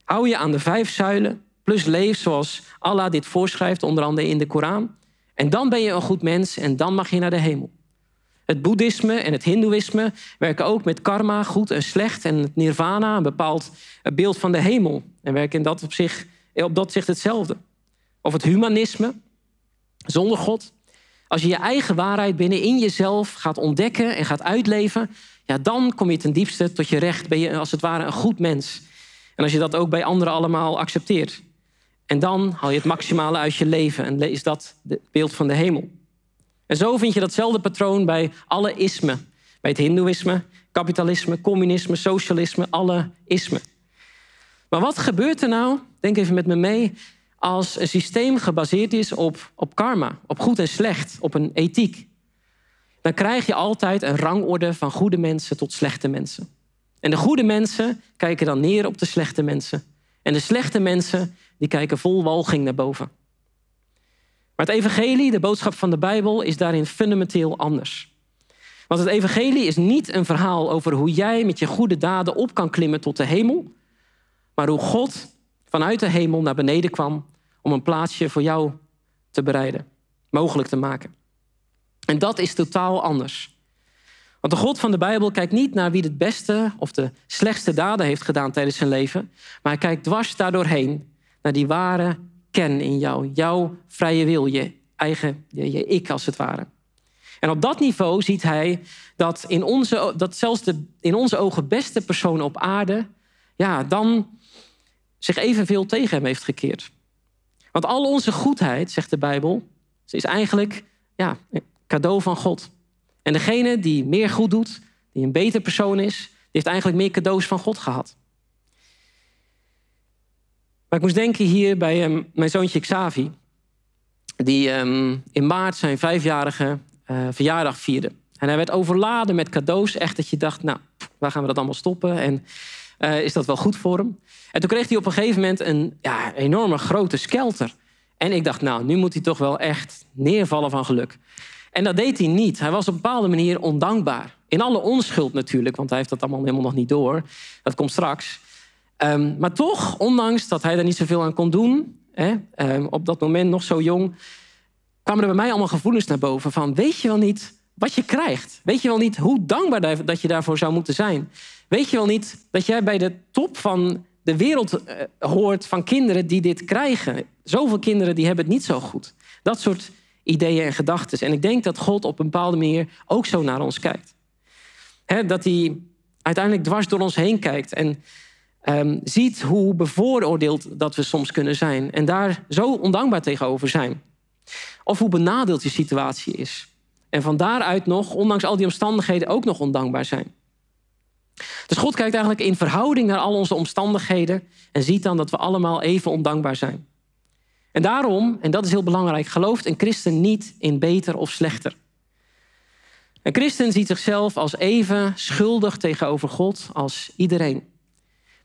[SPEAKER 2] Hou je aan de vijf zuilen, plus leef zoals Allah dit voorschrijft, onder andere in de Koran. En dan ben je een goed mens en dan mag je naar de hemel. Het boeddhisme en het hindoeïsme werken ook met karma, goed en slecht. En het nirvana, een bepaald beeld van de hemel. En werken in dat op, zich, op dat zich hetzelfde. Of het humanisme, zonder God. Als je je eigen waarheid binnenin jezelf gaat ontdekken en gaat uitleven... Ja, dan kom je ten diepste tot je recht. Ben je als het ware een goed mens. En als je dat ook bij anderen allemaal accepteert. En dan haal je het maximale uit je leven. En is dat het beeld van de hemel. En zo vind je datzelfde patroon bij alle ismen. Bij het hindoeïsme, kapitalisme, communisme, socialisme, alle ismen. Maar wat gebeurt er nou, denk even met me mee, als een systeem gebaseerd is op, op karma, op goed en slecht, op een ethiek? Dan krijg je altijd een rangorde van goede mensen tot slechte mensen. En de goede mensen kijken dan neer op de slechte mensen. En de slechte mensen die kijken vol walging naar boven. Maar het evangelie, de boodschap van de Bijbel, is daarin fundamenteel anders. Want het evangelie is niet een verhaal over hoe jij met je goede daden op kan klimmen tot de hemel, maar hoe God vanuit de hemel naar beneden kwam om een plaatsje voor jou te bereiden, mogelijk te maken. En dat is totaal anders. Want de God van de Bijbel kijkt niet naar wie het beste of de slechtste daden heeft gedaan tijdens zijn leven, maar hij kijkt dwars daardoorheen naar die ware kern in jou, jouw vrije wil, je eigen je, ik als het ware. En op dat niveau ziet hij dat, in onze, dat zelfs de in onze ogen beste persoon op aarde, ja, dan zich evenveel tegen hem heeft gekeerd. Want al onze goedheid, zegt de Bijbel, is eigenlijk ja, een cadeau van God. En degene die meer goed doet, die een beter persoon is, die heeft eigenlijk meer cadeaus van God gehad. Maar ik moest denken hier bij um, mijn zoontje Xavi, die um, in maart zijn vijfjarige uh, verjaardag vierde. En hij werd overladen met cadeaus, echt dat je dacht, nou, waar gaan we dat allemaal stoppen? En uh, is dat wel goed voor hem? En toen kreeg hij op een gegeven moment een ja, enorme grote skelter. En ik dacht, nou, nu moet hij toch wel echt neervallen van geluk. En dat deed hij niet. Hij was op een bepaalde manier ondankbaar. In alle onschuld natuurlijk, want hij heeft dat allemaal helemaal nog niet door. Dat komt straks. Um, maar toch, ondanks dat hij er niet zoveel aan kon doen, hè, um, op dat moment nog zo jong, kwamen er bij mij allemaal gevoelens naar boven van, weet je wel niet wat je krijgt? Weet je wel niet hoe dankbaar dat je daarvoor zou moeten zijn? Weet je wel niet dat jij bij de top van de wereld uh, hoort van kinderen die dit krijgen? Zoveel kinderen die hebben het niet zo goed. Dat soort ideeën en gedachten. En ik denk dat God op een bepaalde manier ook zo naar ons kijkt. Dat hij uiteindelijk dwars door ons heen kijkt en um, ziet hoe bevooroordeeld dat we soms kunnen zijn. En daar zo ondankbaar tegenover zijn. Of hoe benadeeld je situatie is. En van daaruit nog, ondanks al die omstandigheden, ook nog ondankbaar zijn. Dus God kijkt eigenlijk in verhouding naar al onze omstandigheden en ziet dan dat we allemaal even ondankbaar zijn. En daarom, en dat is heel belangrijk, gelooft een christen niet in beter of slechter. Een christen ziet zichzelf als even schuldig tegenover God als iedereen.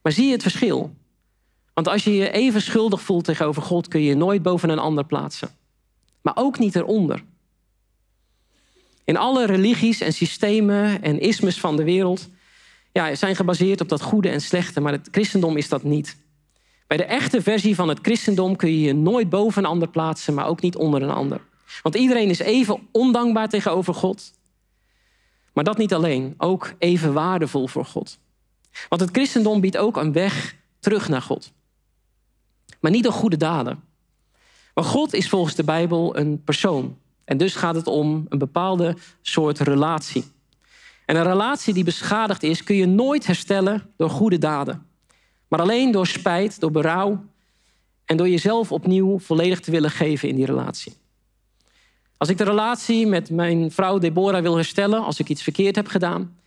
[SPEAKER 2] Maar zie je het verschil? Want als je je even schuldig voelt tegenover God, kun je je nooit boven een ander plaatsen. Maar ook niet eronder. In alle religies en systemen en ismes van de wereld ja, zijn gebaseerd op dat goede en slechte, maar het christendom is dat niet. Bij de echte versie van het christendom kun je je nooit boven een ander plaatsen, maar ook niet onder een ander. Want iedereen is even ondankbaar tegenover God. Maar dat niet alleen, ook even waardevol voor God. Want het christendom biedt ook een weg terug naar God. Maar niet door goede daden. Maar God is volgens de Bijbel een persoon. En dus gaat het om een bepaalde soort relatie. En een relatie die beschadigd is, kun je nooit herstellen door goede daden. Maar alleen door spijt, door berouw en door jezelf opnieuw volledig te willen geven in die relatie. Als ik de relatie met mijn vrouw Deborah wil herstellen, als ik iets verkeerd heb gedaan,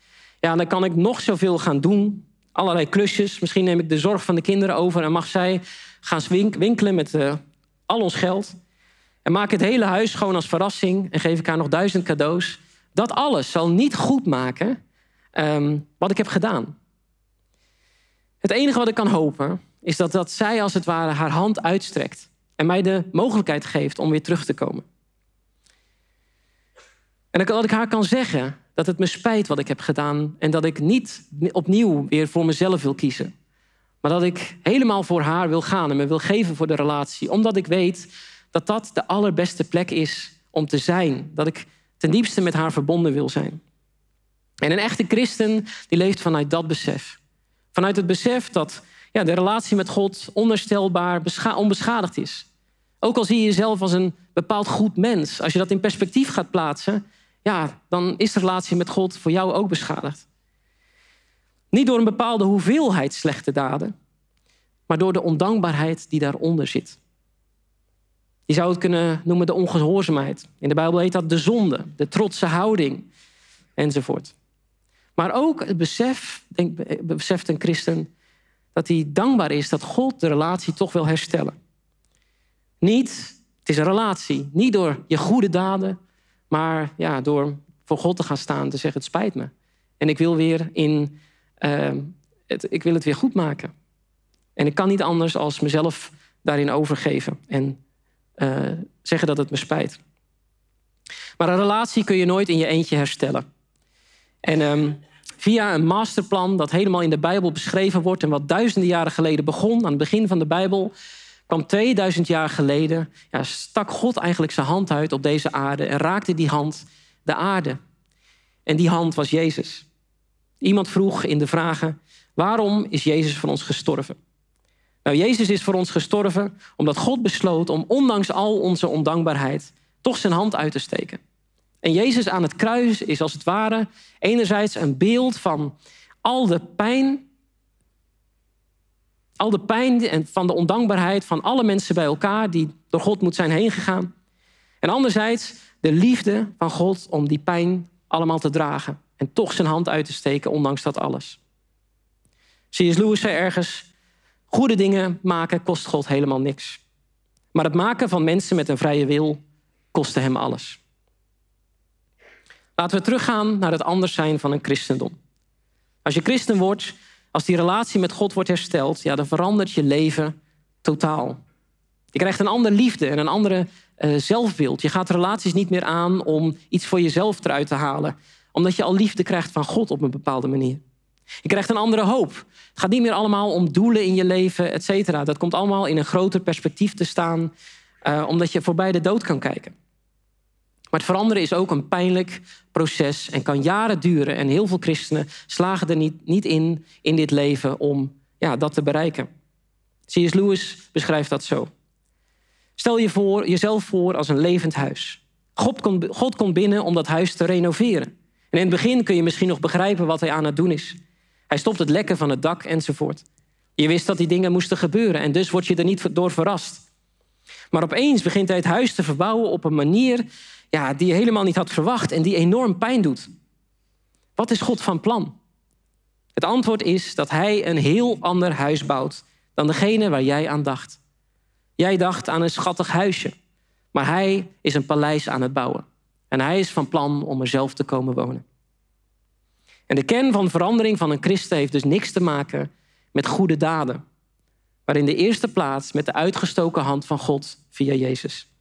[SPEAKER 2] ja, dan kan ik nog zoveel gaan doen. Allerlei klusjes. Misschien neem ik de zorg van de kinderen over en mag zij gaan winkelen met eh, al ons geld. En maak het hele huis schoon als verrassing en geef ik haar nog duizend cadeaus. Dat alles zal niet goed maken ehm, wat ik heb gedaan. Het enige wat ik kan hopen is dat, dat zij als het ware haar hand uitstrekt en mij de mogelijkheid geeft om weer terug te komen. En dat ik haar kan zeggen dat het me spijt wat ik heb gedaan en dat ik niet opnieuw weer voor mezelf wil kiezen. Maar dat ik helemaal voor haar wil gaan en me wil geven voor de relatie. Omdat ik weet dat dat de allerbeste plek is om te zijn. Dat ik ten diepste met haar verbonden wil zijn. En een echte christen die leeft vanuit dat besef. Vanuit het besef dat ja, de relatie met God onherstelbaar bescha- onbeschadigd is. Ook al zie je jezelf als een bepaald goed mens. Als je dat in perspectief gaat plaatsen, ja, dan is de relatie met God voor jou ook beschadigd. Niet door een bepaalde hoeveelheid slechte daden, maar door de ondankbaarheid die daaronder zit. Je zou het kunnen noemen de ongehoorzaamheid. In de Bijbel heet dat de zonde, de trotse houding enzovoort. Maar ook het besef, denk, beseft een christen, dat hij dankbaar is dat God de relatie toch wil herstellen. Niet, het is een relatie, niet door je goede daden, maar ja, door voor God te gaan staan, te zeggen: Het spijt me. En ik wil weer in, uh, het, ik wil het weer goed maken. En ik kan niet anders als mezelf daarin overgeven en uh, zeggen dat het me spijt. Maar een relatie kun je nooit in je eentje herstellen. En um, via een masterplan dat helemaal in de Bijbel beschreven wordt en wat duizenden jaren geleden begon, aan het begin van de Bijbel, kwam 2000 jaar geleden, ja, stak God eigenlijk zijn hand uit op deze aarde en raakte die hand de aarde. En die hand was Jezus. Iemand vroeg in de vragen, waarom is Jezus voor ons gestorven? Nou, Jezus is voor ons gestorven omdat God besloot om ondanks al onze ondankbaarheid toch zijn hand uit te steken. En Jezus aan het kruis is als het ware enerzijds een beeld van al de pijn, al de pijn en van de ondankbaarheid van alle mensen bij elkaar die door God moet zijn heen gegaan. En anderzijds de liefde van God om die pijn allemaal te dragen en toch zijn hand uit te steken ondanks dat alles. C.S. Lewis zei ergens: Goede dingen maken kost God helemaal niks. Maar het maken van mensen met een vrije wil kostte hem alles. Laten we teruggaan naar het anders zijn van een christendom. Als je christen wordt, als die relatie met God wordt hersteld, ja, dan verandert je leven totaal. Je krijgt een andere liefde en een andere uh, zelfbeeld. Je gaat relaties niet meer aan om iets voor jezelf eruit te halen, omdat je al liefde krijgt van God op een bepaalde manier. Je krijgt een andere hoop. Het gaat niet meer allemaal om doelen in je leven, et cetera. Dat komt allemaal in een groter perspectief te staan, uh, omdat je voorbij de dood kan kijken. Maar het veranderen is ook een pijnlijk proces en kan jaren duren. En heel veel christenen slagen er niet, niet in in dit leven om ja, dat te bereiken. C.S. Lewis beschrijft dat zo. Stel je voor, jezelf voor als een levend huis. God komt, God komt binnen om dat huis te renoveren. En in het begin kun je misschien nog begrijpen wat hij aan het doen is. Hij stopt het lekken van het dak enzovoort. Je wist dat die dingen moesten gebeuren en dus word je er niet door verrast. Maar opeens begint hij het huis te verbouwen op een manier ja, die je helemaal niet had verwacht en die enorm pijn doet. Wat is God van plan? Het antwoord is dat hij een heel ander huis bouwt dan degene waar jij aan dacht. Jij dacht aan een schattig huisje, maar hij is een paleis aan het bouwen. En hij is van plan om er zelf te komen wonen. En de kern van verandering van een christen heeft dus niks te maken met goede daden. maar in de eerste plaats met de uitgestoken hand van God via Jezus.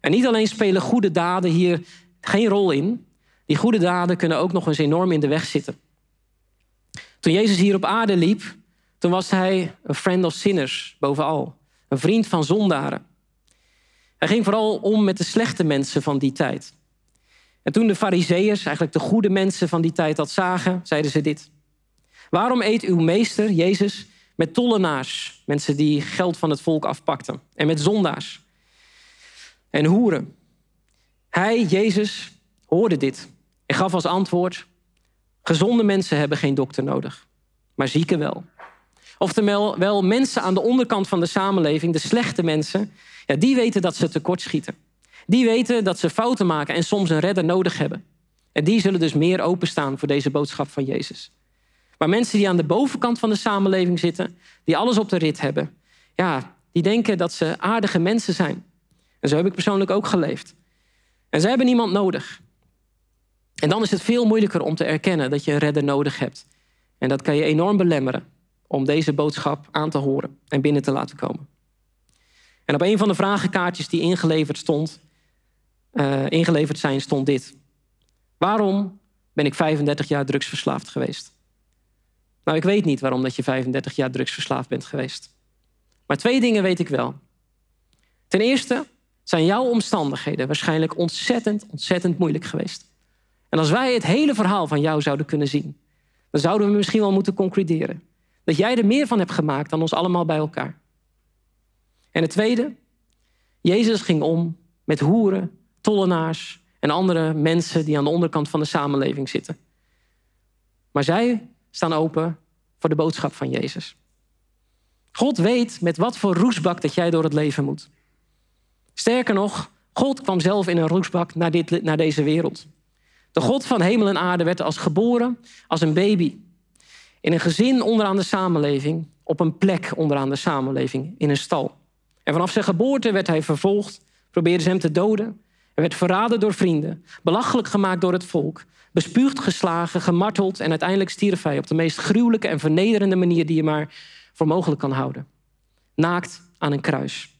[SPEAKER 2] En niet alleen spelen goede daden hier geen rol in, die goede daden kunnen ook nog eens enorm in de weg zitten. Toen Jezus hier op aarde liep, toen was hij een friend of sinners bovenal, een vriend van zondaren. Hij ging vooral om met de slechte mensen van die tijd. En toen de Fariseërs, eigenlijk de goede mensen van die tijd, dat zagen, zeiden ze dit. Waarom eet uw meester, Jezus, met tollenaars, mensen die geld van het volk afpakten, en met zondaars en hoeren? Hij, Jezus, hoorde dit en gaf als antwoord: Gezonde mensen hebben geen dokter nodig, maar zieken wel. Oftewel, wel mensen aan de onderkant van de samenleving, de slechte mensen, ja, die weten dat ze tekortschieten. Die weten dat ze fouten maken en soms een redder nodig hebben. En die zullen dus meer openstaan voor deze boodschap van Jezus. Maar mensen die aan de bovenkant van de samenleving zitten, die alles op de rit hebben, ja, die denken dat ze aardige mensen zijn. En zo heb ik persoonlijk ook geleefd. En ze hebben niemand nodig. En dan is het veel moeilijker om te erkennen dat je een redder nodig hebt. En dat kan je enorm belemmeren om deze boodschap aan te horen en binnen te laten komen. En op een van de vragenkaartjes die ingeleverd, stond, uh, ingeleverd zijn, stond dit. Waarom ben ik 35 jaar drugsverslaafd geweest? Nou, ik weet niet waarom dat je 35 jaar drugsverslaafd bent geweest. Maar twee dingen weet ik wel. Ten eerste zijn jouw omstandigheden waarschijnlijk ontzettend, ontzettend moeilijk geweest. En als wij het hele verhaal van jou zouden kunnen zien, dan zouden we misschien wel moeten concluderen dat jij er meer van hebt gemaakt dan ons allemaal bij elkaar. En het tweede, Jezus ging om met hoeren, tollenaars en andere mensen die aan de onderkant van de samenleving zitten. Maar zij staan open voor de boodschap van Jezus. God weet met wat voor roesbak dat jij door het leven moet. Sterker nog, God kwam zelf in een roesbak naar, dit, naar deze wereld. De God van hemel en aarde werd als geboren als een baby. In een gezin onderaan de samenleving, op een plek onderaan de samenleving, in een stal. En vanaf zijn geboorte werd hij vervolgd, probeerden ze hem te doden. Hij werd verraden door vrienden, belachelijk gemaakt door het volk, bespuugd, geslagen, gemarteld en uiteindelijk stierf hij op de meest gruwelijke en vernederende manier die je maar voor mogelijk kan houden. Naakt aan een kruis.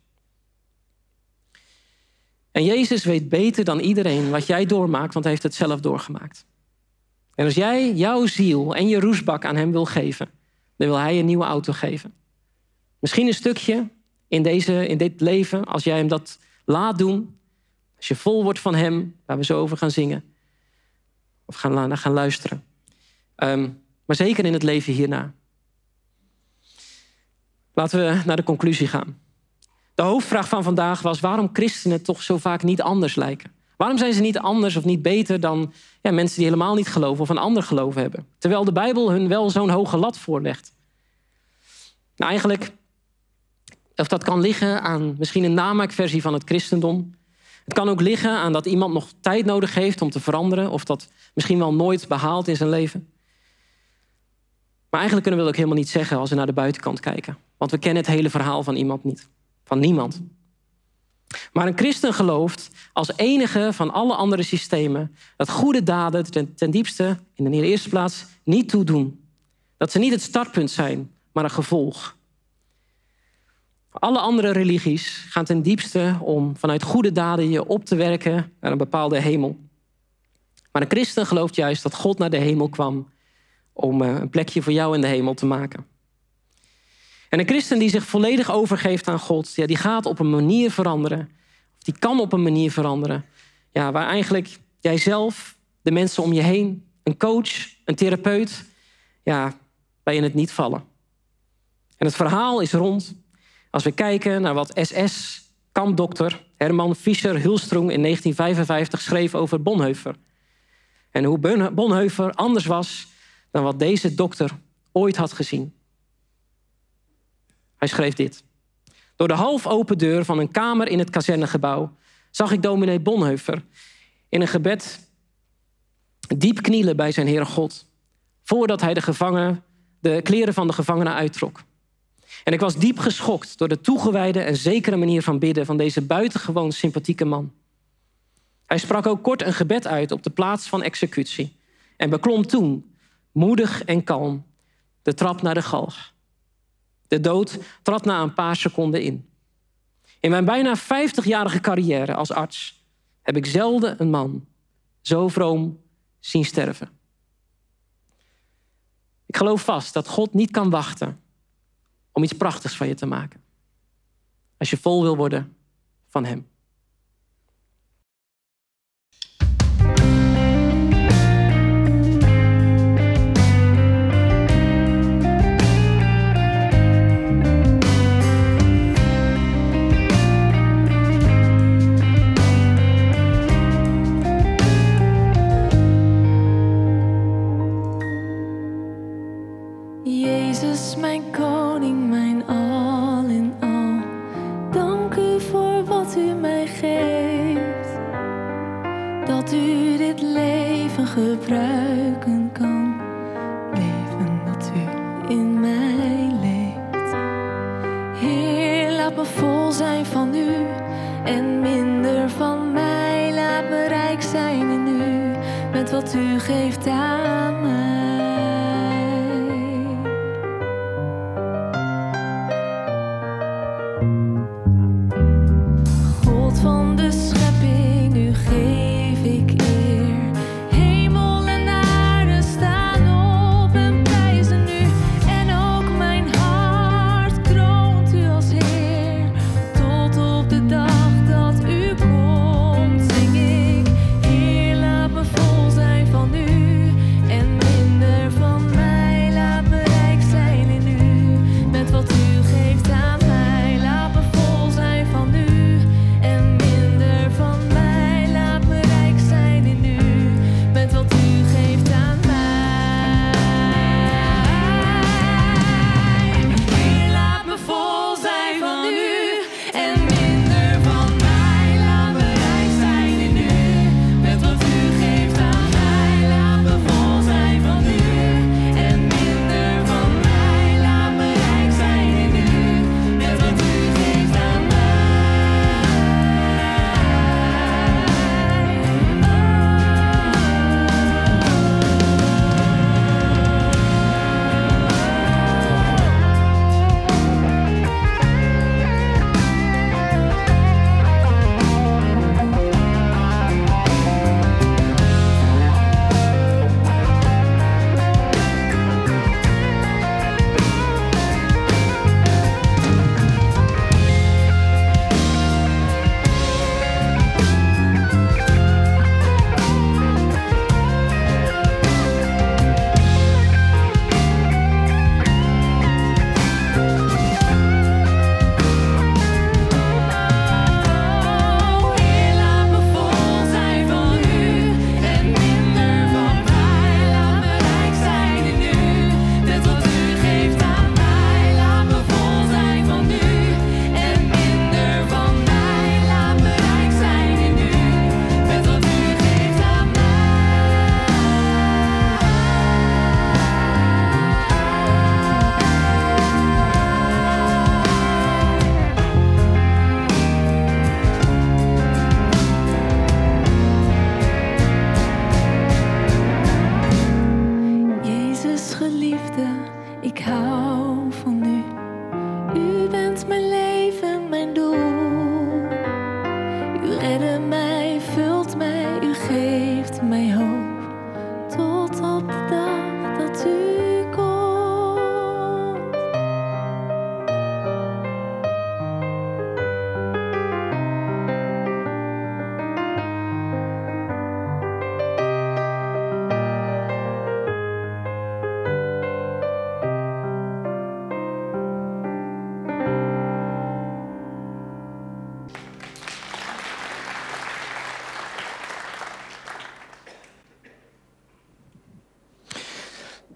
[SPEAKER 2] En Jezus weet beter dan iedereen wat jij doormaakt, want hij heeft het zelf doorgemaakt. En als jij jouw ziel en je roesbak aan hem wil geven, dan wil hij een nieuwe auto geven. Misschien een stukje in, deze, in dit leven, als jij hem dat laat doen, als je vol wordt van hem, waar we zo over gaan zingen, of gaan, gaan luisteren. Um, maar zeker in het leven hierna. Laten we naar de conclusie gaan. De hoofdvraag van vandaag was waarom christenen toch zo vaak niet anders lijken. Waarom zijn ze niet anders of niet beter dan ja, mensen die helemaal niet geloven of een ander geloof hebben? Terwijl de Bijbel hun wel zo'n hoge lat voorlegt. Nou, eigenlijk, of dat kan liggen aan misschien een namaakversie van het christendom. Het kan ook liggen aan dat iemand nog tijd nodig heeft om te veranderen, of dat misschien wel nooit behaalt in zijn leven. Maar eigenlijk kunnen we dat ook helemaal niet zeggen als we naar de buitenkant kijken. Want we kennen het hele verhaal van iemand niet. Van niemand. Maar een christen gelooft als enige van alle andere systemen dat goede daden ten, ten diepste, in de eerste plaats, niet toedoen. Dat ze niet het startpunt zijn, maar een gevolg. Alle andere religies gaan ten diepste om vanuit goede daden je op te werken naar een bepaalde hemel. Maar een christen gelooft juist dat God naar de hemel kwam om eh, een plekje voor jou in de hemel te maken. En een christen die zich volledig overgeeft aan God, ja, die gaat op een manier veranderen. Of die kan op een manier veranderen. Ja, waar eigenlijk jijzelf, de mensen om je heen, een coach, een therapeut, ja, bij je het niet vallen. En het verhaal is rond. Als we kijken naar wat SS-kampdokter Herman Fischer Hulstroom in 1955 schreef over Bonhoeffer. En hoe Bonhoeffer anders was dan wat deze dokter ooit had gezien. Hij schreef dit. Door de half open deur van een kamer in het kazernegebouw zag ik dominee Bonhoeffer in een gebed diep knielen bij zijn Heere God, voordat hij de, gevangenen, de kleren van de gevangenen uittrok. En ik was diep geschokt door de toegewijde en zekere manier van bidden van deze buitengewoon sympathieke man. Hij sprak ook kort een gebed uit op de plaats van executie en beklom toen, moedig en kalm, de trap naar de galg. De dood trad na een paar seconden in. In mijn bijna 50-jarige carrière als arts heb ik zelden een man zo vroom zien sterven. Ik geloof vast dat God niet kan wachten om iets prachtigs van je te maken. Als je vol wil worden van Hem.
[SPEAKER 1] wat u geeft aan.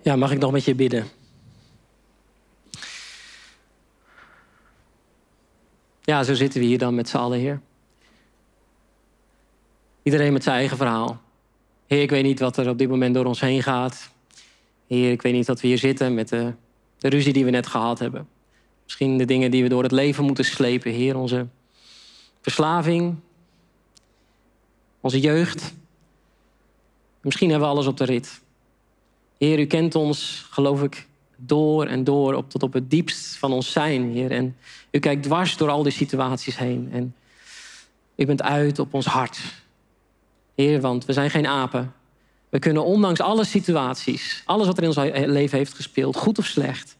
[SPEAKER 2] Ja, mag ik nog met je bidden? Ja, zo zitten we hier dan met z'n allen, Heer. Iedereen met zijn eigen verhaal. Heer, ik weet niet wat er op dit moment door ons heen gaat. Heer, ik weet niet dat we hier zitten met de, de ruzie die we net gehad hebben. Misschien de dingen die we door het leven moeten slepen, Heer. Onze verslaving, onze jeugd. Misschien hebben we alles op de rit. Heer, u kent ons, geloof ik, door en door op, tot op het diepst van ons zijn, Heer. En u kijkt dwars door al die situaties heen. En u bent uit op ons hart. Heer, want we zijn geen apen. We kunnen ondanks alle situaties, alles wat er in ons leven heeft gespeeld, goed of slecht,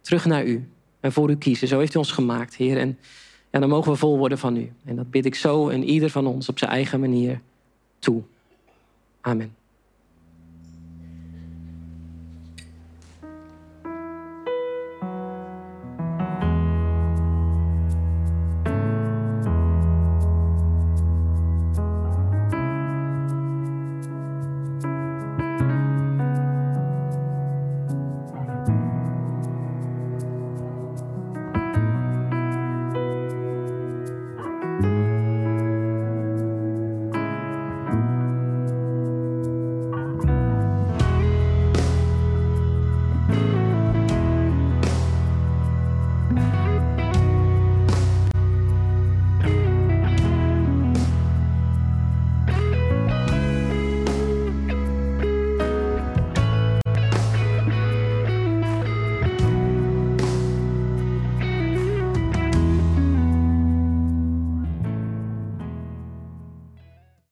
[SPEAKER 2] terug naar u en voor u kiezen. Zo heeft u ons gemaakt, Heer. En ja, dan mogen we vol worden van u. En dat bid ik zo en ieder van ons op zijn eigen manier toe. Amen.